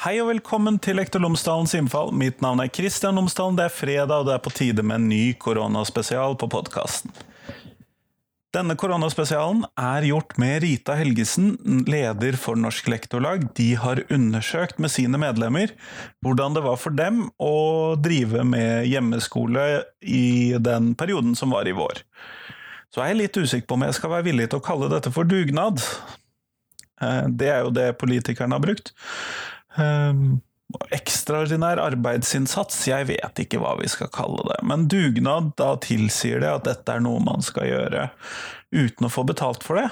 Hei og velkommen til Lektor Lomsdalens innfall. Mitt navn er Kristian Lomsdalen. Det er fredag, og det er på tide med en ny koronaspesial på podkasten. Denne koronaspesialen er gjort med Rita Helgesen, leder for Norsk Lektorlag. De har undersøkt med sine medlemmer hvordan det var for dem å drive med hjemmeskole i den perioden som var i vår. Så er jeg litt usikker på om jeg skal være villig til å kalle dette for dugnad. Eh, det er jo det politikerne har brukt. Um, ekstraordinær arbeidsinnsats, jeg vet ikke hva vi skal kalle det. Men dugnad, da tilsier det at dette er noe man skal gjøre uten å få betalt for det.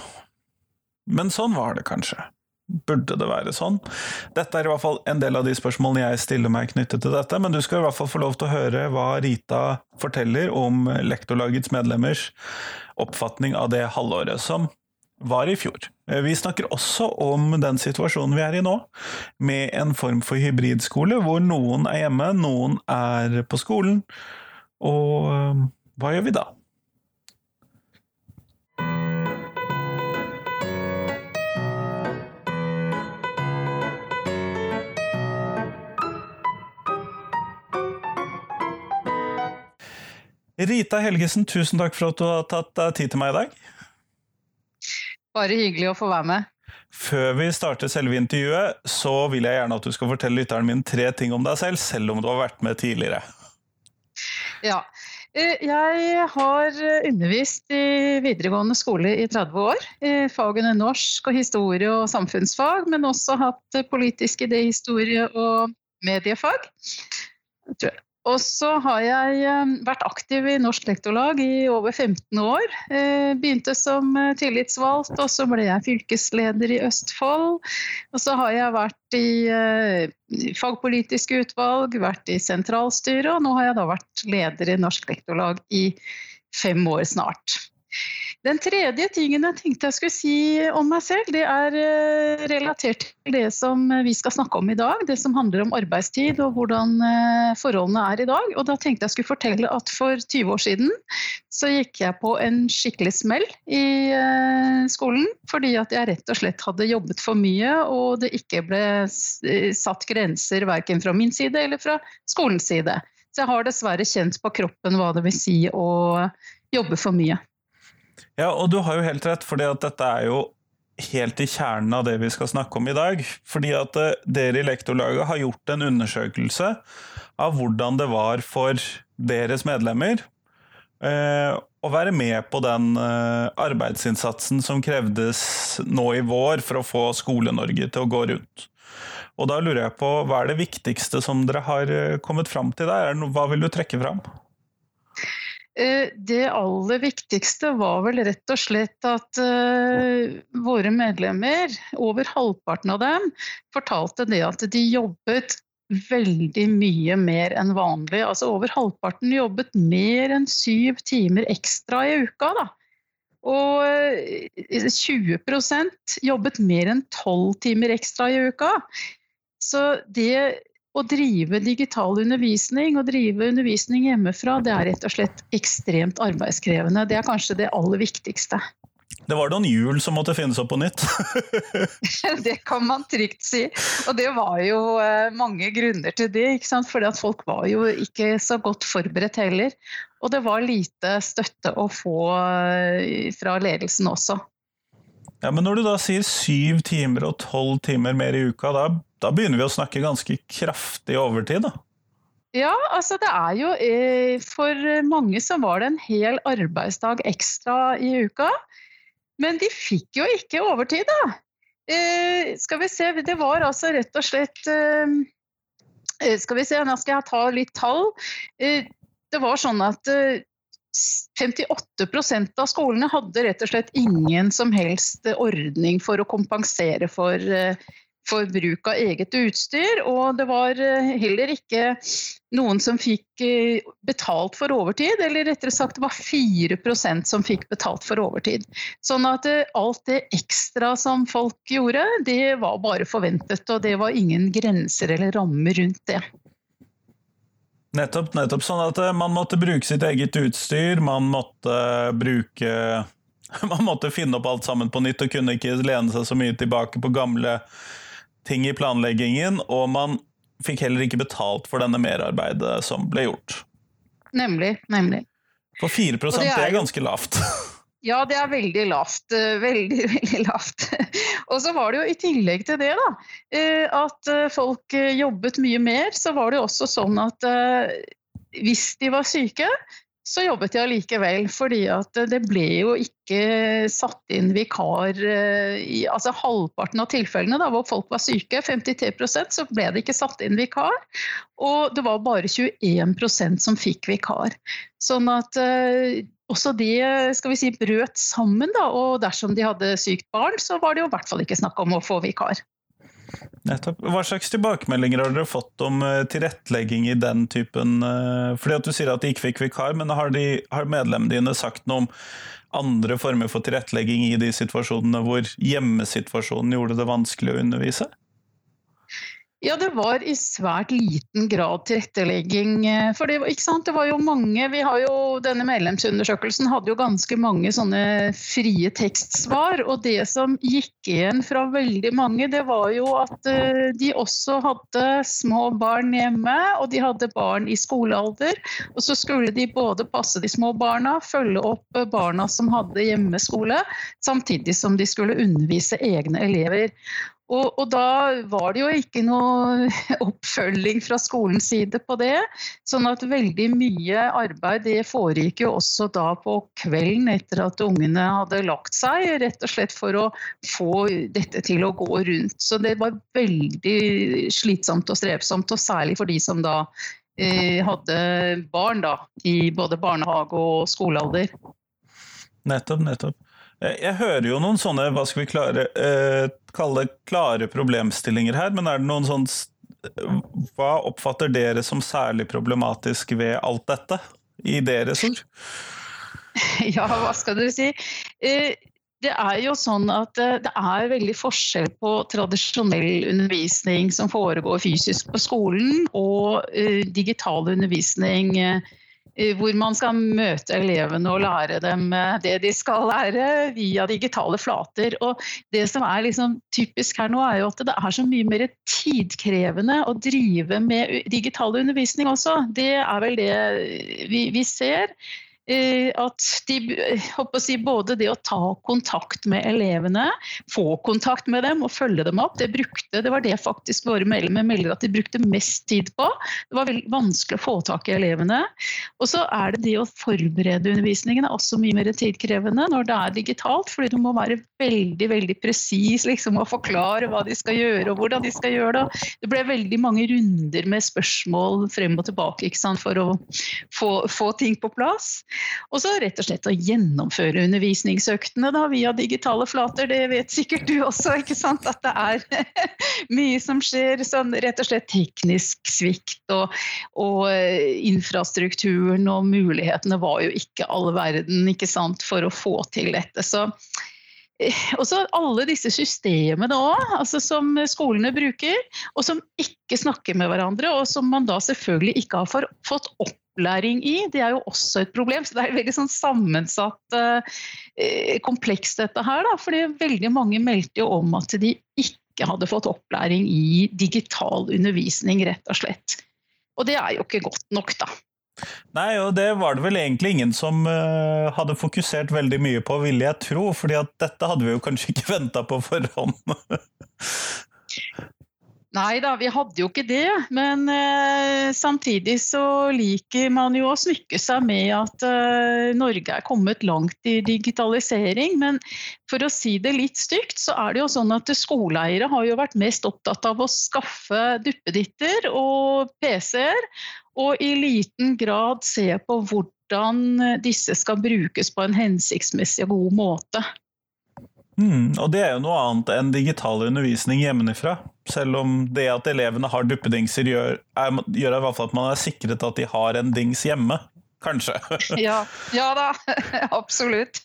Men sånn var det kanskje. Burde det være sånn? Dette er i hvert fall en del av de spørsmålene jeg stiller meg knyttet til dette, men du skal i hvert fall få lov til å høre hva Rita forteller om lektorlagets medlemmers oppfatning av det halvåret som var i fjor. Eh, vi snakker også om den situasjonen vi er i nå, med en form for hybridskole, hvor noen er hjemme, noen er på skolen. Og eh, hva gjør vi da? Rita Helgesen, tusen takk for at du har tatt deg tid til meg i dag. Bare hyggelig å få være med. Før vi starter selve intervjuet, så vil jeg gjerne at du skal fortelle lytteren min tre ting om deg selv, selv om du har vært med tidligere. Ja. Eh, jeg har undervist i videregående skole i 30 år. I fagene norsk og historie og samfunnsfag, men også hatt politisk idéhistorie og mediefag. Og så har jeg eh, vært aktiv i Norsk Lektorlag i over 15 år. Eh, begynte som eh, tillitsvalgt, og så ble jeg fylkesleder i Østfold. Og så har jeg vært i fagpolitiske utvalg, vært i sentralstyret, og nå har jeg da vært leder i Norsk Lektorlag i fem år snart. Den tredje tingen jeg tenkte jeg skulle si om meg selv, det er eh, relatert til det som vi skal snakke om i dag. Det som handler om arbeidstid og hvordan eh, forholdene er i dag. Og da tenkte jeg skulle fortelle at for 20 år siden så gikk jeg på en skikkelig smell i eh, skolen. Fordi at jeg rett og slett hadde jobbet for mye, og det ikke ble satt grenser verken fra min side eller fra skolens side. Så jeg har dessverre kjent på kroppen hva det vil si å jobbe for mye. Ja, og du har jo helt rett, for dette er jo helt i kjernen av det vi skal snakke om i dag. Fordi at uh, dere i Lektorlaget har gjort en undersøkelse av hvordan det var for deres medlemmer eh, å være med på den eh, arbeidsinnsatsen som krevdes nå i vår for å få Skole-Norge til å gå rundt. Og da lurer jeg på, Hva er det viktigste som dere har kommet fram til der? Hva vil du trekke fram? Eh, det aller viktigste var vel rett og slett at uh, våre medlemmer, over halvparten av dem, fortalte det at de jobbet veldig mye mer enn vanlig. Altså over halvparten jobbet mer enn syv timer ekstra i uka. Da. Og 20 eh, jobbet mer enn tolv timer ekstra i uka. Så det å drive digital undervisning og drive undervisning hjemmefra, det er rett og slett ekstremt arbeidskrevende. Det er kanskje det aller viktigste. Det var noen hjul som måtte finnes opp på nytt? det kan man trygt si. Og det var jo eh, mange grunner til det. ikke sant? Fordi at folk var jo ikke så godt forberedt heller. Og det var lite støtte å få eh, fra ledelsen også. Ja, Men når du da sier syv timer og tolv timer mer i uka, da da begynner vi å snakke ganske kraftig overtid, da. Ja, altså det er jo eh, For mange så var det en hel arbeidsdag ekstra i uka. Men de fikk jo ikke overtid, da. Eh, skal vi se, det var altså rett og slett eh, Skal vi se, nå skal jeg ta litt tall. det var sånn at 58% av skolene hadde rett og slett ingen som helst ordning for å kompensere for for bruk av eget utstyr. Og det var eh, heller ikke noen som fikk eh, betalt for overtid, eller rettere sagt det var 4% som fikk betalt for overtid. Sånn at eh, alt det ekstra som folk gjorde, det var bare forventet, og det var ingen grenser eller rammer rundt det. Nettopp, nettopp. Sånn at man måtte bruke sitt eget utstyr, man måtte bruke man måtte finne opp alt sammen på nytt og kunne ikke lene seg så mye tilbake på gamle ting i planleggingen, og man fikk heller ikke betalt for denne merarbeidet som ble gjort. Nemlig. Nemlig. For 4 det er, det er ganske lavt. Ja, det er veldig lavt. Eh, veldig, veldig lavt. Og så var det jo i tillegg til det, da, eh, at eh, folk jobbet mye mer, så var det jo også sånn at hvis de var syke, så jobbet jeg allikevel, fordi at det ble jo ikke satt inn vikar i altså halvparten av tilfellene da, hvor folk var syke, 53% så ble det ikke satt inn vikar. Og det var bare 21% som fikk vikar. Sånn at også de skal vi si, brøt sammen, da, og dersom de hadde sykt barn, så var det jo i hvert fall ikke snakk om å få vikar. Nettopp. Hva slags tilbakemeldinger har dere fått om uh, tilrettelegging i den typen uh, Fordi at Du sier at de ikke fikk vikar, men har, de, har medlemmene dine sagt noe om andre former for tilrettelegging i de situasjonene hvor hjemmesituasjonen gjorde det vanskelig å undervise? Ja, det var i svært liten grad tilrettelegging. Eh, for det, det, var jo mange vi har jo, Denne medlemsundersøkelsen hadde jo ganske mange sånne frie tekstsvar. Og det som gikk igjen fra veldig mange, det var jo at uh, de også hadde små barn hjemme. Og de hadde barn i skolealder. Og så skulle de både passe de små barna, følge opp barna som hadde hjemmeskole, samtidig som de skulle undervise egne elever. Og, og, da var det jo ikke noe oppfølging fra skolens side på det. Sånn at veldig mye arbeid det foregikk jo også da på kvelden etter at ungene hadde lagt seg. Rett og slett for å få dette til å gå rundt. Så det var veldig slitsomt og strevsomt, og særlig for de som da eh, hadde barn da, i både barnehage og skolealder. Nettopp, nettopp. Eh, jeg hører jo noen sånne, hva skal vi klare, eh, kalle klare problemstillinger her, men er det noen sånn Hva oppfatter dere som særlig problematisk ved alt dette, i deres ord? Ja, hva skal du si? Eh, det er jo sånn at eh, det er veldig forskjell på tradisjonell undervisning som foregår fysisk på skolen, og digital undervisning Eh, hvor man skal møte elevene og lære dem eh, det de skal lære via digitale flater. Og det som er liksom typisk her nå, er jo at det er så mye mer tidkrevende å drive med digital undervisning også. Det er vel det vi, vi ser. Eh, at de, si, både det å ta kontakt med elevene, få kontakt med dem og følge dem opp, det, brukte, det var det faktisk våre medlemmer melder at de brukte mest tid på. Det var veldig vanskelig å få tak i elevene. Og så er det det å forberede undervisningen er også mye mer tidkrevende når det er digitalt, fordi du må være veldig veldig presis liksom, og forklare hva de skal gjøre og hvordan de skal gjøre det. Det ble veldig mange runder med spørsmål frem og tilbake for å få, få ting på plass. Og så rett og slett å gjennomføre undervisningsøktene da, via digitale flater. Det vet sikkert du også, ikke sant? at det er mye som skjer. Sånn rett og slett teknisk svikt. Og, og eh, infrastrukturen og mulighetene var jo ikke all verden ikke sant, for å få til dette. Så eh, og så alle disse systemene òg, altså som skolene bruker, og som ikke snakker med hverandre, og som man da selvfølgelig ikke har fått opp opplæring i, det er jo også et problem. Så det er veldig sånn sammensatt eh, komplekst dette her. Da, fordi veldig mange meldte jo om at de ikke hadde fått opplæring i digital undervisning, rett og slett. Og det er jo ikke godt nok, da. Nei, og det var det vel egentlig ingen som uh, hadde fokusert veldig mye på, ville jeg tro. fordi at dette hadde vi jo kanskje ikke venta på forhånd. Nei da, vi hadde jo ikke det. Men eh, samtidig så liker man jo å smykke seg med at eh, Norge er kommet langt i digitalisering. Men for å si det litt stygt, så er det jo sånn at skoleeiere har jo vært mest opptatt av å skaffe duppeditter og PC-er, og i liten grad se på hvordan disse skal brukes på en hensiktsmessig og god måte. Mm, og det er jo noe annet enn digital undervisning hjemmefra. Selv om det at elevene har duppedingser, gjør, er, gjør i hvert fall at man er sikret at de har en dings hjemme. Kanskje. ja, ja da, absolutt.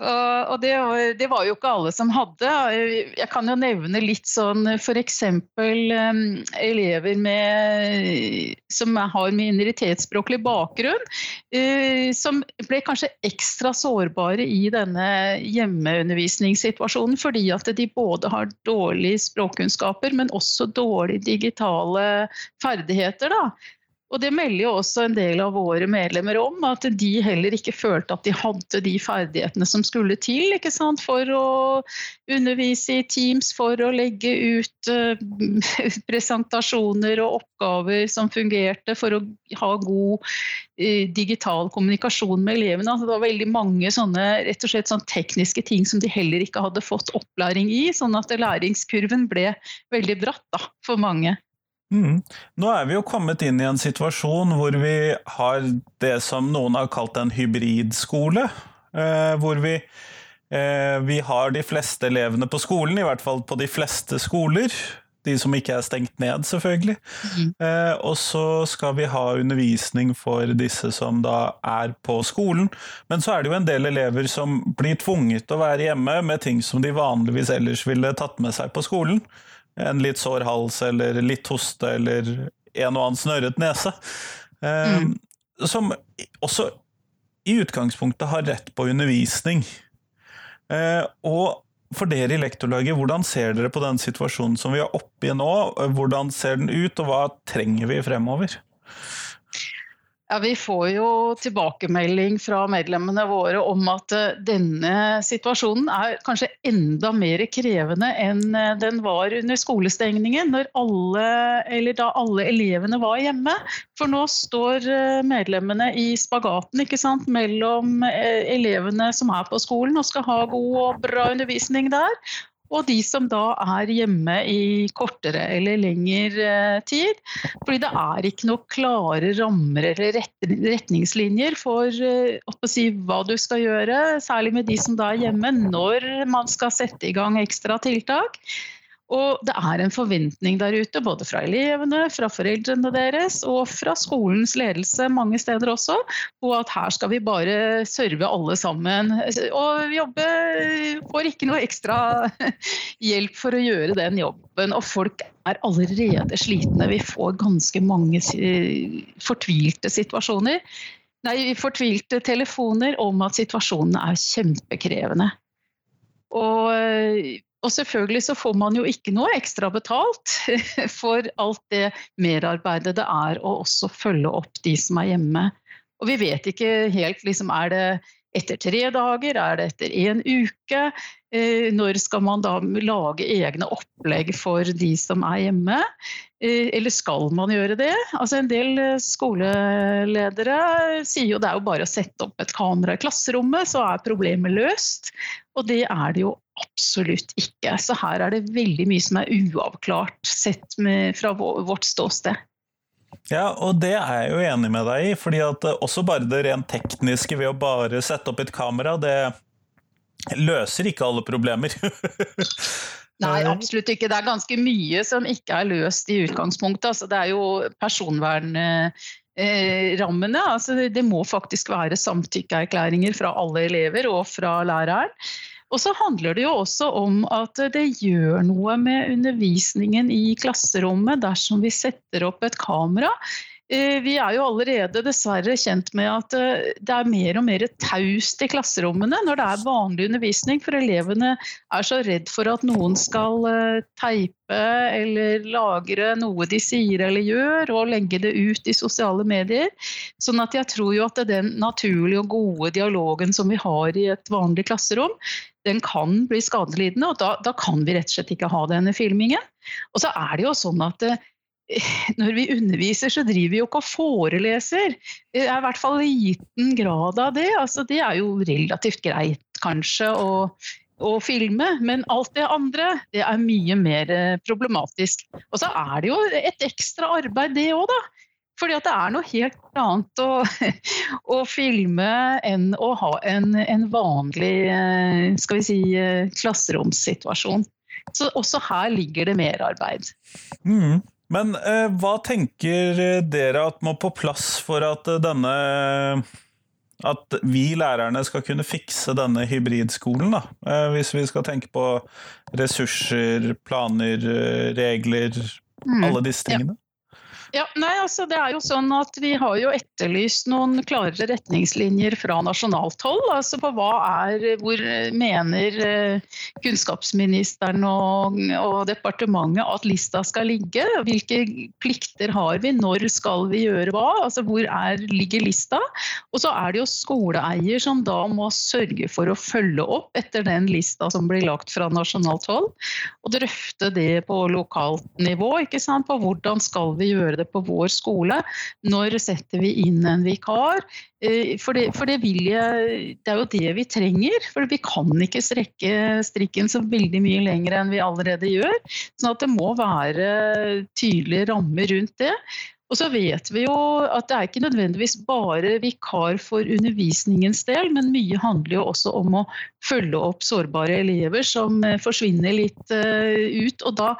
Og, det, det, var jo ikke alle som hadde. Jeg kan jo nevne litt sånn f.eks. Um, elever med, som har minoritetsspråklig bakgrunn, uh, som ble kanskje ekstra sårbare i denne hjemmeundervisningssituasjonen fordi at de både har dårlige språkkunnskaper, men også dårlige digitale ferdigheter. Da. Og det melder jo også en del av våre medlemmer om, at de heller ikke følte at de hadde de ferdighetene som skulle til for å undervise i Teams, for å legge ut uh, presentasjoner og oppgaver som fungerte, for å ha god uh, digital kommunikasjon med elevene. Altså, det var veldig mange sånne rett og slett sånn tekniske ting som de heller ikke hadde fått opplæring i, sånn at læringskurven ble veldig bratt da, for mange. Mm. Nå er vi jo kommet inn i en situasjon hvor vi har det som noen har kalt en hybridskole. Eh, hvor vi, eh, vi har de fleste elevene på skolen, i hvert fall på de fleste skoler. De som ikke er stengt ned, selvfølgelig. Mm. Eh, og så skal vi ha undervisning for disse som da er på skolen. Men så er det jo en del elever som blir tvunget til å være hjemme med ting som de vanligvis ellers ville tatt med seg på skolen en litt sår hals eller litt hoste eller en og annen snørret nese. Eh, mm. Som også i utgangspunktet har rett på undervisning. Eh, og for dere i lektorlaget, hvordan ser dere på den situasjonen som vi er oppe i nå? Hvordan ser den ut, og hva trenger vi fremover? Ja, Vi får jo tilbakemelding fra medlemmene våre om at eh, denne situasjonen er kanskje enda mer krevende enn eh, den var under skolestengningen, alle, da alle elevene var hjemme. For nå står eh, medlemmene i spagaten mellom elevene som er på skolen og skal ha god og bra undervisning der, og de som da er hjemme i kortere eller lengre eh, tid. Fordi det er ikke noen klare rammer eller retningslinjer for å si, hva du skal gjøre, særlig med de som da er hjemme, når man skal sette i gang ekstra tiltak. Og det er en forventning der ute, både fra elevene, fra foreldrene deres og fra skolens ledelse mange steder også, på at her skal vi bare serve alle sammen. Og jobbe får ikke noe ekstra hjelp for å gjøre den jobben. Og folk er allerede slitne. Vi får ganske mange fortvilte situasjoner. Nei, fortvilte telefoner om at situasjonen er kjempekrevende. Og og selvfølgelig så får man jo ikke noe ekstra betalt for alt det merarbeidet det er å også følge opp de som er hjemme. Og vi vet ikke helt liksom, Er det etter tre dager? Er det etter en uke? Eh, når skal man da lage egne opplegg for de som er hjemme? Eh, eller skal man gjøre det? Altså En del eh, skoleledere sier jo det er jo bare å sette opp et kamera i klasserommet, så er problemet løst. Og det er det jo absolutt ikke. Så her er det veldig mye som er uavklart sett med, fra vårt ståsted. Ja, og det er jeg jo enig med deg i. fordi at eh, også bare det rent tekniske ved å bare sette opp et kamera, det løser ikke alle problemer. Nei, absolutt ikke. Det er ganske mye som ikke er løst i utgangspunktet. Altså, det er jo personvernrammene. Eh, altså, det må faktisk være samtykkeerklæringer fra alle elever og fra læreren. Og så handler det jo også om at det gjør noe med undervisningen i klasserommet dersom vi setter opp et kamera. Eh, vi er jo allerede dessverre kjent med at eh, det er mer og mer taust i klasserommene når det er vanlig undervisning, for elevene er så redd for at noen skal eh, teipe eller lagre noe de sier eller gjør, og legge det ut i sosiale medier. Sånn at jeg tror jo at den naturlige og gode dialogen som vi har i et vanlig klasserom, den kan bli skadelidende, og da, da kan vi rett og slett ikke ha denne filmingen. Og så er det jo sånn at når vi underviser, så driver vi jo ikke og foreleser. Det er i hvert fall liten grad av det. Altså, det er jo relativt greit, kanskje, å, å, filme. Men alt det andre, det er mye mer eh, problematisk. Og så er det jo et ekstra arbeid, det òg, da. Fordi at det er noe helt annet å, å filme enn å ha en, en vanlig eh, skal vi si, eh, klasseromssituasjon. Så også her ligger det merarbeid. Mm. Men eh, hva tenker dere at må på plass for at denne at vi lærerne skal kunne fikse denne hybridskolen, da. Eh, hvis vi skal tenke på ressurser, planer, eh, regler, mm. alle disse tingene. Ja. Ja, nei, altså det er jo sånn at Vi har jo etterlyst noen klarere retningslinjer fra nasjonalt hold. altså på hva er, Hvor mener eh, kunnskapsministeren og, og, departementet at lista skal ligge? Hvilke plikter har vi? Når skal vi gjøre hva? altså Hvor er, ligger lista? Og så er det jo skoleeier som da må sørge for å følge opp etter den lista som blir lagt fra nasjonalt hold. Og drøfte det på lokalt nivå. ikke sant, på Hvordan skal vi gjøre det på vår skole. Når setter vi inn en vikar? Eh, for det, for det, jeg, det er jo det vi trenger. For vi kan ikke strekke strikken så veldig mye lenger enn vi allerede gjør. sånn det må være tydelige rammer rundt det. Og så vet vi jo at det er ikke nødvendigvis bare vikar for undervisningens del, men mye handler jo også om å følge opp sårbare elever som forsvinner litt eh, ut. Og da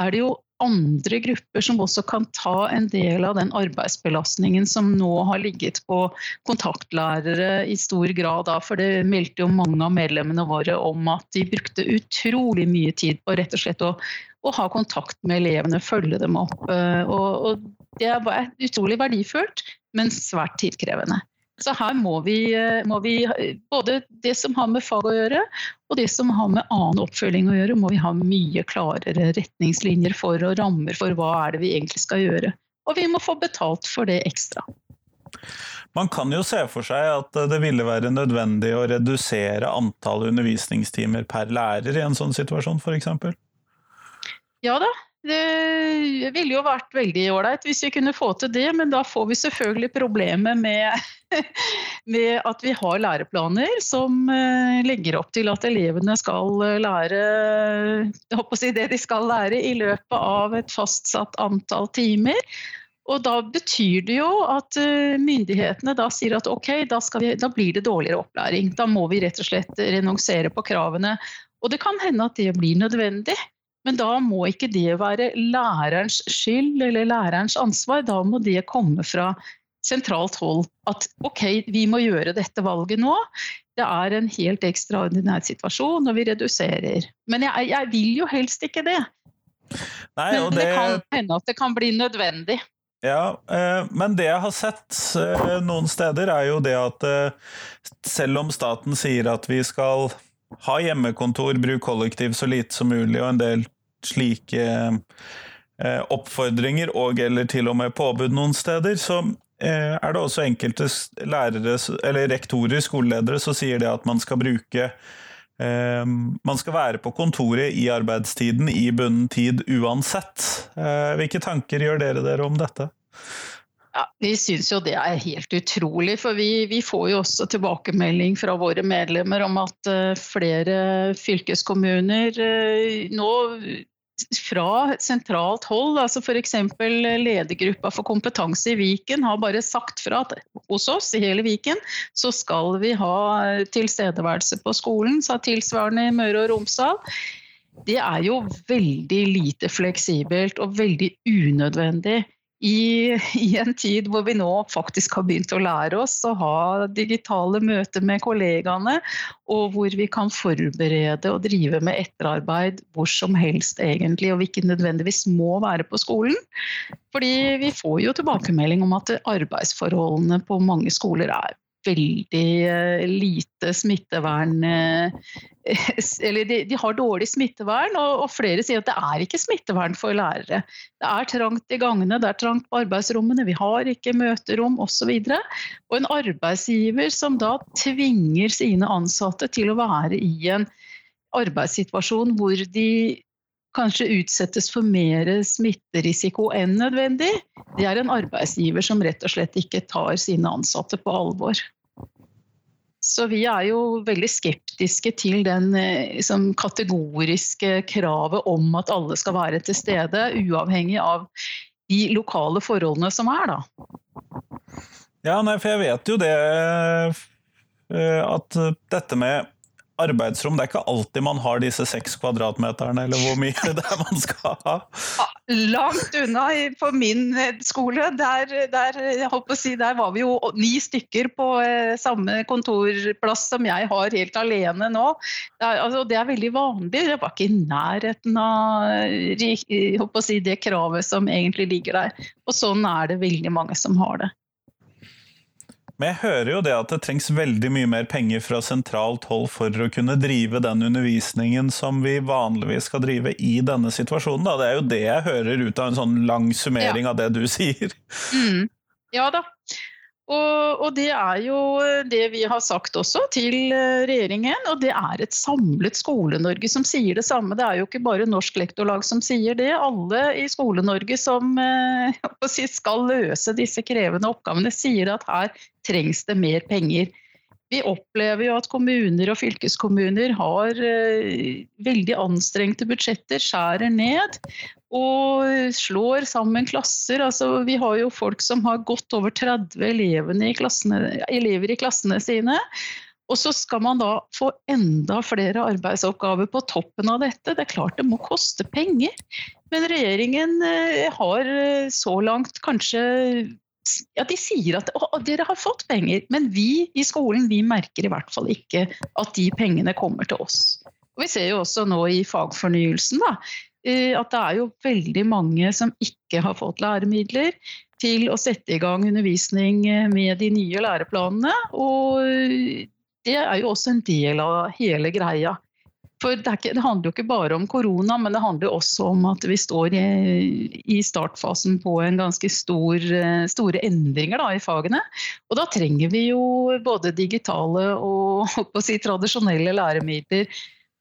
er det jo andre grupper som også kan ta en del av den arbeidsbelastningen som nå har ligget på kontaktlærere i stor grad. For det meldte jo mange av medlemmene våre om at de brukte utrolig mye tid på rett og slett å, å ha kontakt med elevene, følge dem opp. Eh, og, og det er utrolig verdifullt, men svært tidkrevende. Så her må vi, eh, må vi, både det som har med fag å gjøre, og det som har med annen oppfølging å gjøre, må vi ha mye klarere retningslinjer for og rammer for hva er det vi egentlig skal gjøre. Og vi må få betalt for det ekstra. Man kan jo se for seg at det ville være nødvendig å redusere antall undervisningstimer per lærer i en sånn situasjon, f.eks.? Ja da, det ville jo vært veldig ålreit hvis vi kunne få til det, men da får vi selvfølgelig problemet med, med, at vi har læreplaner som eh, legger opp til at elevene skal lære si det de skal lære i løpet av et fastsatt antall timer. Og da betyr det jo at eh, myndighetene da sier at ok, da, vi, da blir det dårligere opplæring. Da må vi rett og slett renonsere på kravene. Og det kan hende at det blir nødvendig. Men da må ikke det være lærerens skyld eller lærerens ansvar. Da må det komme fra sentralt hold. At ok, vi må gjøre dette valget nå. Det er en helt ekstraordinær situasjon, og vi reduserer. Men jeg, jeg vil jo helst ikke det. Nei, men det, det kan hende at det kan bli nødvendig. Ja, eh, men det jeg har sett eh, noen steder, er jo det at eh, selv om staten sier at vi skal ha hjemmekontor, bruke kollektiv så lite som mulig og en del slike eh, oppfordringer og eller til og med påbud noen steder, så eh, er det også enkelte lærere, eller rektorer, skoleledere, som sier det at man skal bruke eh, man skal være på kontoret i arbeidstiden i bunnen tid uansett. Hvilke tanker gjør dere dere om dette? Ja, Vi syns jo det er helt utrolig, for vi, vi, får jo også tilbakemelding fra våre medlemmer om at flere fylkeskommuner nå fra sentralt hold, altså f.eks. ledergruppa for kompetanse i Viken har bare sagt fra at hos oss i hele Viken så skal vi ha tilstedeværelse på skolen, sa tilsvarende i Møre og Romsdal. Det er jo veldig lite fleksibelt og veldig unødvendig i, i, en tid hvor vi nå faktisk har begynt å lære oss å ha digitale møter med kollegaene, og hvor vi kan forberede og drive med etterarbeid hvor som helst egentlig, og vi ikke nødvendigvis må være på skolen. Fordi vi får jo tilbakemelding om at arbeidsforholdene på mange skoler er veldig eh, lite smittevern eh, Eller de, de har dårlig smittevern, og, og, flere sier at det er ikke smittevern for lærere. Det er trangt i gangene, det er trangt på arbeidsrommene, vi har ikke møterom osv. Og, så og en arbeidsgiver som da tvinger sine ansatte til å være i en arbeidssituasjon hvor de kanskje utsettes for mer smitterisiko enn nødvendig, det er en arbeidsgiver som rett og slett ikke tar sine ansatte på alvor. Så vi er jo veldig skeptiske til den liksom, kategoriske kravet om at alle skal være til stede, uavhengig av de lokale forholdene som er, da. Ja, nei, for jeg vet jo det eh, at dette med arbeidsrom. Det er ikke alltid man har disse seks kvadratmeterne, eller hvor mye det er man skal ha. Langt unna på min eh, skole. Der, der, si, der, var vi jo ni stykker på eh, samme kontorplass som jeg har helt alene nå. Det er, altså, det er veldig vanlig. Det var ikke i nærheten av si, det kravet som egentlig ligger der. Og sånn er det veldig mange som har det. Men jeg hører jo det at det trengs veldig mye mer penger fra sentralt hold for å kunne drive den undervisningen som vi vanligvis skal drive i denne situasjonen. Da. Det er jo det jeg hører ut av en sånn lang summering ja. av det du sier. Mm. Ja da. Og, og, det er jo det vi har sagt også til eh, regjeringen, og det er et samlet Skole-Norge som sier det samme. Det er jo ikke bare Norsk Lektorlag som sier det. Alle i Skole-Norge som eh, skal løse disse krevende oppgavene, sier at her trengs det mer penger. Vi opplever jo at kommuner og fylkeskommuner har eh, veldig anstrengte budsjetter, skjærer ned og slår sammen klasser. Altså, vi har jo folk som har godt over 30 i klassene, elever i klassene sine. Og så skal man da få enda flere arbeidsoppgaver på toppen av dette. Det er klart det må koste penger. Men regjeringen eh, har eh, så langt kanskje ja, De sier at å, dere har fått penger, men vi i skolen vi merker i hvert fall ikke at de pengene kommer til oss. Og vi ser jo også nå i fagfornyelsen da, at det er jo veldig mange som ikke har fått læremidler til å sette i gang undervisning eh, med de nye læreplanene. Og det er jo også en del av hele greia. For det, ikke, det, handler jo ikke bare om korona, men det handler også om at vi står i, i startfasen på en ganske stor, store endringer da, i fagene. Og da trenger vi jo både digitale og si, tradisjonelle læremidler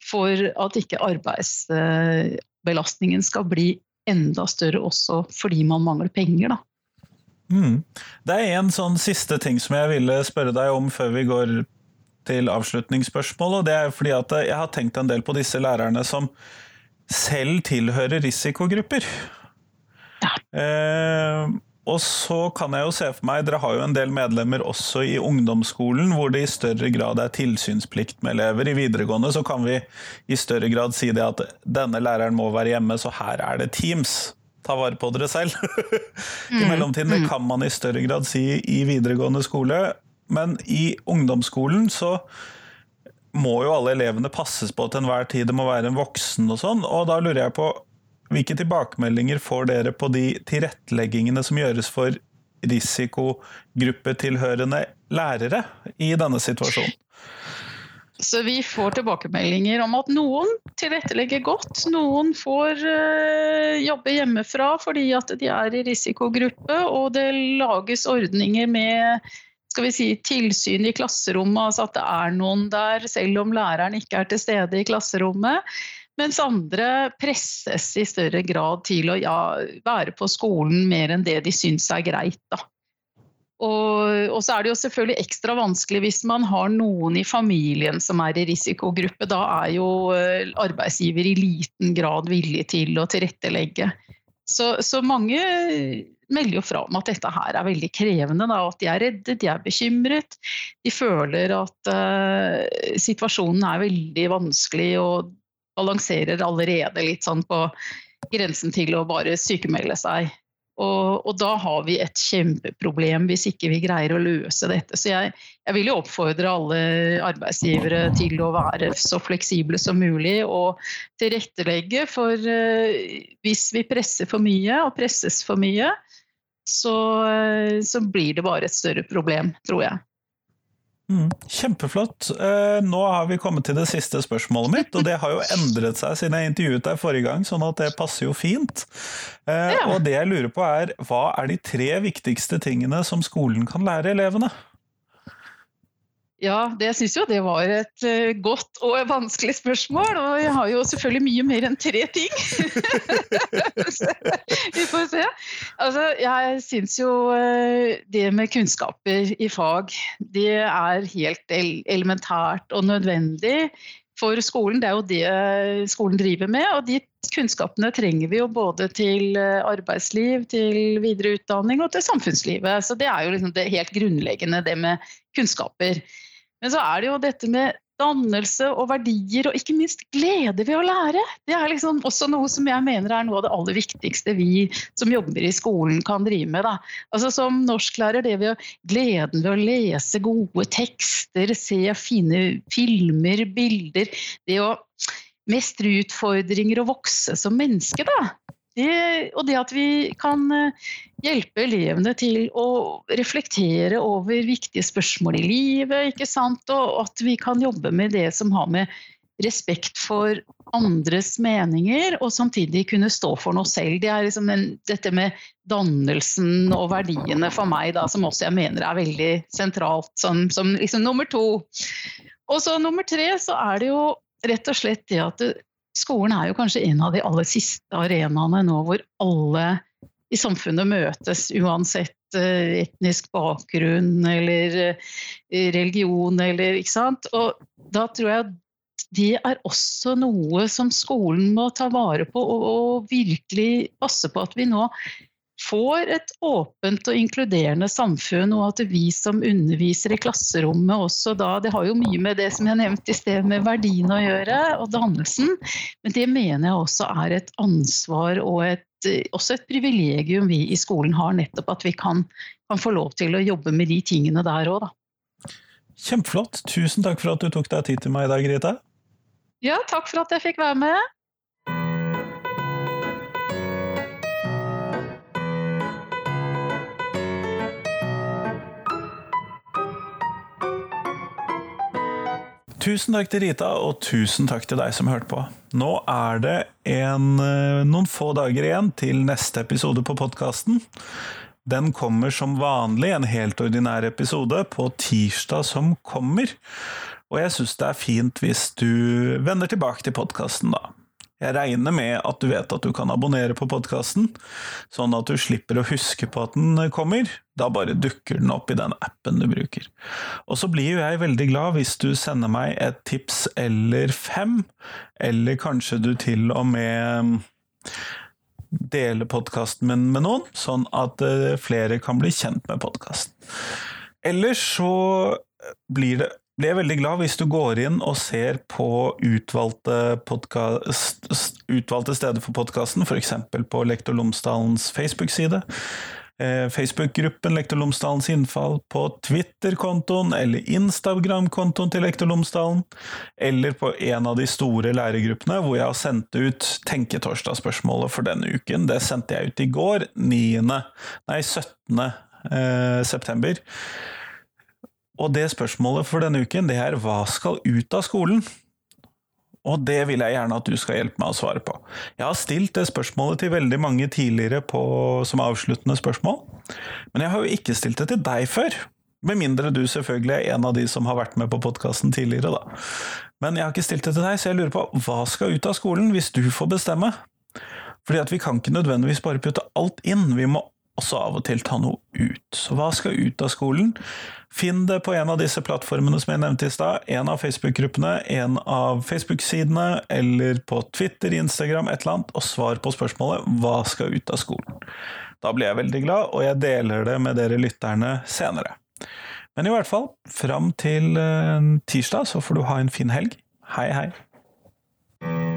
for at ikke arbeidsbelastningen skal bli enda større også fordi man mangler penger. da. Mm. Det er en sånn siste ting som jeg ville spørre deg om før vi går til avslutningsspørsmål, og det er fordi at jeg har tenkt en del på disse lærerne som selv tilhører risikogrupper. Eh, og så kan jeg jo se for meg, Dere har jo en del medlemmer også i ungdomsskolen, hvor det i større grad er tilsynsplikt med elever. I videregående så kan vi i større grad si det at denne læreren må være hjemme, så her er det Teams. Ta vare på dere selv. I mm, mellomtiden det mm. kan man i større grad si i videregående skole. Men i ungdomsskolen så må jo alle elevene passes på til enhver tid. Det må være en voksen og sånn. Og da lurer jeg på hvilke tilbakemeldinger får dere på de tilretteleggingene som gjøres for risikogruppetilhørende lærere i denne situasjonen? Så vi får tilbakemeldinger om at noen tilrettelegger godt. Noen får uh, jobbe hjemmefra fordi at de er i risikogruppe, og det lages ordninger med skal vi si, tilsyn i klasserommet, altså at det er noen der selv om læreren ikke er til stede i klasserommet. Mens andre presses i større grad til å ja, være på skolen mer enn det de syns er greit. Da. Og, og, så er det jo selvfølgelig ekstra vanskelig hvis man har noen i familien som er i risikogruppe. Da er jo eh, arbeidsgiver i liten grad villig til å tilrettelegge. Så, så mange melder jo fra om at dette her er veldig krevende. Da, at de er redde, de er bekymret. De føler at uh, situasjonen er veldig vanskelig og balanserer allerede litt sånn på grensen til å bare sykemelde seg. Og, og, da har vi et kjempeproblem hvis ikke vi greier å løse dette. Så jeg, jeg, vil jo oppfordre alle arbeidsgivere til å være så fleksible som mulig og tilrettelegge for uh, hvis vi presser for mye og presses for mye, så, uh, så, blir det bare et større problem, tror jeg. Mm, kjempeflott. Eh, nå har vi kommet til det siste spørsmålet mitt, og det har jo endret seg siden jeg intervjuet deg forrige gang, sånn at det passer jo fint. Eh, ja. Og det jeg lurer på er, hva er de tre viktigste tingene som skolen kan lære elevene? Ja, det syns jo det var et uh, godt og vanskelig spørsmål. Og jeg har jo selvfølgelig mye mer enn tre ting. Vi får se. Altså, jeg syns jo uh, det med kunnskaper i fag, det er helt elementært og nødvendig for skolen. Det er jo det skolen driver med. Og de kunnskapene trenger vi jo både til arbeidsliv, til videre utdanning og til samfunnslivet. Så det er jo liksom det helt grunnleggende, det med kunnskaper. Men så er det jo dette med dannelse og verdier, og ikke minst glede ved å lære. Det er liksom også noe som jeg mener er noe av det aller viktigste vi som jobber i skolen kan drive med. Da. Altså Som norsklærer, det ved gleden ved å lese gode tekster, se fine filmer, bilder. Det å mestre utfordringer og vokse som menneske, da. Det, og det at vi kan eh, hjelpe elevene til å reflektere over viktige spørsmål i livet, ikke sant? og at vi kan jobbe med det som har med respekt for andres meninger, og samtidig kunne stå for noe selv. Det er liksom en, dette med dannelsen og verdiene for meg, da, som også jeg mener er veldig sentralt som, som liksom nummer to. Og så nummer tre så er det jo rett og slett det at skolen er jo kanskje en av de aller siste arenaene nå hvor alle i samfunnet møtes, uansett eh, etnisk bakgrunn eller eh, religion eller ikke sant. Og da tror jeg det er også noe som skolen må ta vare på og, og virkelig passe på at vi nå får et åpent og inkluderende samfunn, og at vi som underviser i klasserommet også da Det har jo mye med det som jeg nevnte i sted, med verdiene å gjøre, og dannelsen. Men det mener jeg også er et ansvar og et, også et privilegium vi i skolen har, nettopp at vi kan, kan få lov til å jobbe med de tingene der òg, da. Kjempeflott. Tusen takk for at du tok deg tid til meg i dag, Grete. Ja, takk for at jeg fikk være med. Tusen takk til Rita, og tusen takk til deg som hørte på. Nå er det en, eh, noen få dager igjen til neste episode på podkasten. Den kommer som vanlig, en helt ordinær episode, på tirsdag som kommer. Og jeg syns det er fint hvis du vender tilbake til podkasten, da. Jeg regner med at du vet at du kan abonnere på podkasten, sånn at du slipper å huske på at den kommer. Da bare dukker den opp i den appen du bruker. Og så blir jo jeg veldig glad hvis du sender meg et tips eller fem, eller kanskje du til og med deler podkasten min med noen, sånn at eh, flere kan bli kjent med podkasten. Ellers så blir det blir jeg veldig glad hvis du går inn og ser på utvalgte, podcast, utvalgte steder for podkasten, f.eks. på Lektor Lomsdalens Facebook-side. Eh, Facebook-gruppen Lektor Lomsdalens innfall, på Twitter-kontoen eller Instagram-kontoen til Lektor Lomsdalen, eller på en av de store lærergruppene hvor jeg har sendt ut Tenketorsdag-spørsmålet for denne uken. Det sendte jeg ut i går, 9., nei, 17. Eh, september. Og det spørsmålet for denne uken, det er hva skal ut av skolen? Og det vil jeg gjerne at du skal hjelpe meg å svare på. Jeg har stilt det spørsmålet til veldig mange tidligere på, som avsluttende spørsmål, men jeg har jo ikke stilt det til deg før. Med mindre du selvfølgelig er en av de som har vært med på podkasten tidligere, da. Men jeg har ikke stilt det til deg, så jeg lurer på hva skal ut av skolen hvis du får bestemme? Fordi at vi kan ikke nødvendigvis bare putte alt inn, vi må også av og til ta noe ut. Så hva skal ut av skolen? Finn det på en av disse plattformene som jeg nevnte i stad. En av Facebook-gruppene, en av Facebook-sidene, eller på Twitter, Instagram, et eller annet, og svar på spørsmålet 'Hva skal ut av skolen?' Da blir jeg veldig glad, og jeg deler det med dere lytterne senere. Men i hvert fall, fram til eh, tirsdag så får du ha en fin helg. Hei, hei.